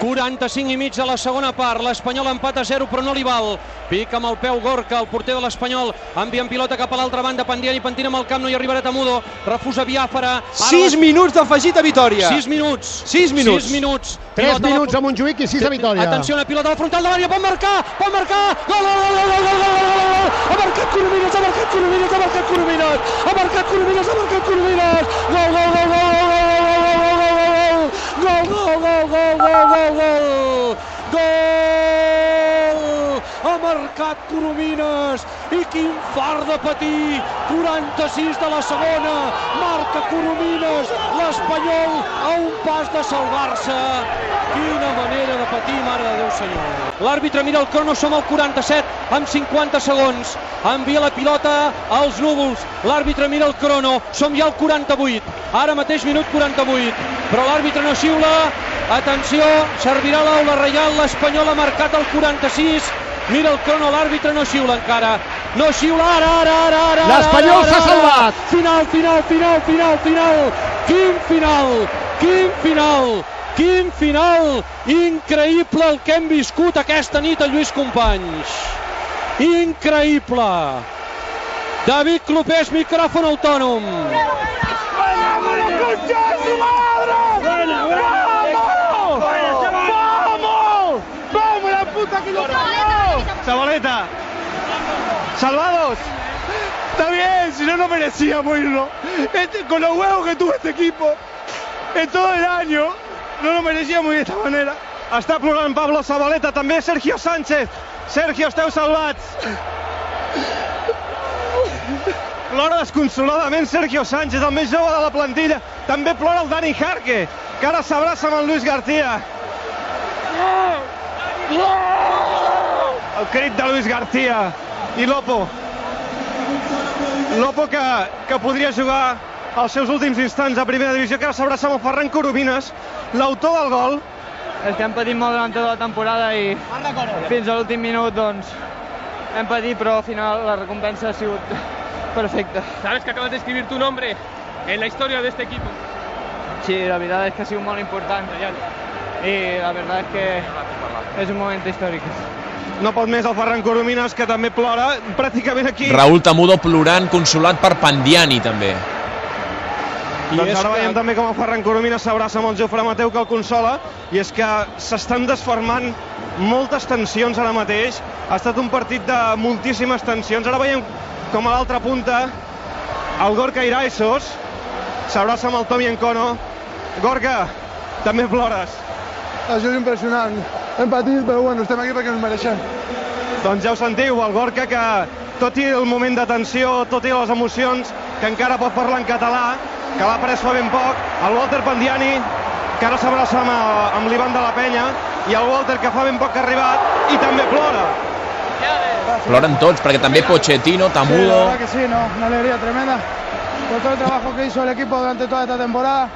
45 i mig de la segona part, l'Espanyol empat a 0 però no li val, pica amb el peu Gorka, el porter de l'Espanyol, enviant pilota cap a l'altra banda, Pandiani, pentina amb el camp, no hi arribarà Tamudo, refusa Biafara, 6 minuts d'afegit a Vitòria. 6 minuts, 6 minuts. 6 minuts, 3 minuts a Montjuïc i 6 a Vitòria. Atenció, una pilota a la frontal de l'àrea, pot marcar, pot marcar, gol, gol, gol, gol, gol, gol, gol, gol, ha marcat Coromines, ha marcat Coromines, ha marcat Coromines, ha marcat Coromines, ha marcat Coromines, gol, gol, gol, gol, gol, gol, gol, gol, gol, gol, gol! Gol! Ha marcat Coromines! I quin far de patir! 46 de la segona! Marca Coromines! L'Espanyol a un pas de salvar-se! Quina manera de patir, mare de Déu senyor! L'àrbitre mira el crono, som al 47 amb 50 segons. Envia la pilota als núvols. L'àrbitre mira el crono, som ja al 48. Ara mateix minut 48 però l'àrbitre no xiula atenció, servirà l'aula reial l'Espanyol ha marcat el 46 Mira el crono, l'àrbitre no xiula encara. No xiula, ara, ara, ara, ara. L'Espanyol s'ha salvat. Final, final, final, final, final. Quin final, quin final, quin final. Increïble el que hem viscut aquesta nit a Lluís Companys. Increïble. David Clopés, micròfon autònom. Zabaleta, salvados. Está bien, si no, no merecíamos irnos. Este, con los huevos que tuvo este equipo en todo el año, no lo merecíamos ir de esta manera. Està plorant Pablo Zabaleta, també Sergio Sánchez. Sergio, esteu salvats. Plora desconsoladament Sergio Sánchez, el més jove de la plantilla. També plora el Dani Jarque, que ara s'abraça amb el Luis García. El crit de Luis García i Lopo. Lopo que, que podria jugar els seus últims instants a primera divisió, que ara s'abraça amb el Ferran Coromines, l'autor del gol. És que hem patit molt durant tota la temporada i fins a l'últim minut doncs hem patit, però al final la recompensa ha sigut perfecta. Sabes que acabas de escribir tu nombre en la historia de este equipo. Sí, la verdad es que ha sido muy importante y la verdad es que es un momento histórico. No pot més el Ferran Coromines, que també plora pràcticament aquí. Raúl Tamudo plorant, consolat per Pandiani, també. I doncs ara veiem també com el Ferran Coromines s'abraça amb el Jofre Mateu que el consola i és que s'estan desformant moltes tensions ara mateix ha estat un partit de moltíssimes tensions ara veiem com a l'altra punta el Gorka Iraisos. S'abraça amb el Tomi Encono. Gorka, també plores. Això és impressionant. Hem patit però bueno, estem aquí perquè ens mereixem. Doncs ja ho sentiu, el Gorka que tot i el moment de tensió, tot i les emocions que encara pot parlar en català que l'ha pres fa ben poc, el Walter Pandiani, que ara s'abraça amb, amb l'Ivan de la Penya, i el Walter, que fa ben poc que ha arribat, i també plora. Ploren tots, perquè també Pochettino, Sí, Tamudo... verdad que sí, ¿no? una alegría tremenda por todo el trabajo que hizo el equipo durante toda esta temporada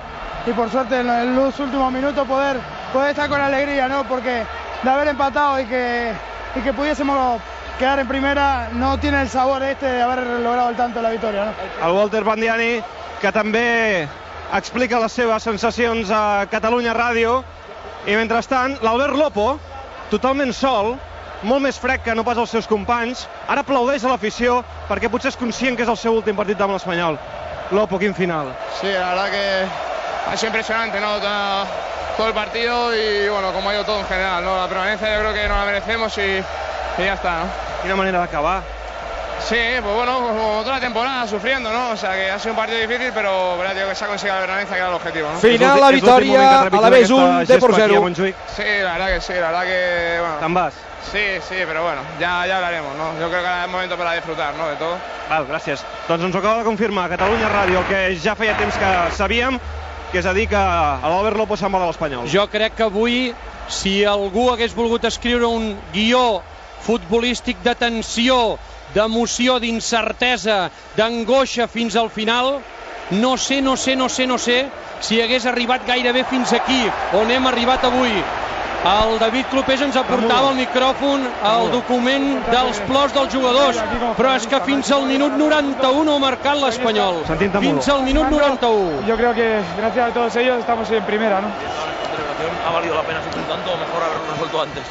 y por suerte en, los últimos minutos poder, poder estar con alegría, ¿no? Porque de haber empatado y que, y que pudiésemos quedar en primera no tiene el sabor este de haber logrado el tanto de la victoria, ¿no? El Walter Pandiani, que també explica les seves sensacions a Catalunya Ràdio, i mentrestant, l'Albert Lopo, totalment sol, molt més frec que no pas els seus companys, ara aplaudeix a l'afició perquè potser és conscient que és el seu últim partit amb l'Espanyol. Lopo, quin final. Sí, la verdad que ha sido impresionante, ¿no? Todo, el partido y bueno, como ha ido todo en general, ¿no? La permanencia yo creo que nos la merecemos y, y ya está, ¿no? Quina manera d'acabar. Sí, pues bueno, como toda la temporada sufriendo, ¿no? O sea que ha sido un partido difícil, pero verdad, digo que se ha conseguido la permanencia, que era el objetivo, ¿no? Final, la victòria, a la vez un, de por zero. Sí, la verdad que sí, la verdad que, bueno... Te'n vas? Sí, sí, pero bueno, ya, ya hablaremos, ¿no? Yo creo que ahora es momento para disfrutar, ¿no? De todo. Val, gràcies. Doncs ens ho acaba de confirmar Catalunya Ràdio, el que ja feia temps que sabíem, que és a dir que l'Albert Lopo se'n va de l'Espanyol. Jo crec que avui, si algú hagués volgut escriure un guió futbolístic de tensió, d'emoció, d'incertesa, d'angoixa fins al final, no sé, no sé, no sé, no sé si hagués arribat gairebé fins aquí, on hem arribat avui. El David Clopés ens aportava al micròfon el document dels plors dels jugadors, però és que fins al minut 91 ha marcat l'Espanyol. Fins al minut 91. Yo creo que gracias a todos ellos estamos en primera, ¿no? ha valido la pena sufrir tanto, mejor haberlo resuelto antes.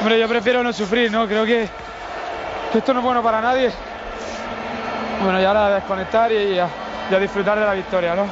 Hombre, yo prefiero no sufrir, ¿no? Creo que, que esto no es bueno para nadie. Bueno, y ahora a desconectar y y a disfrutar de la victoria, ¿no?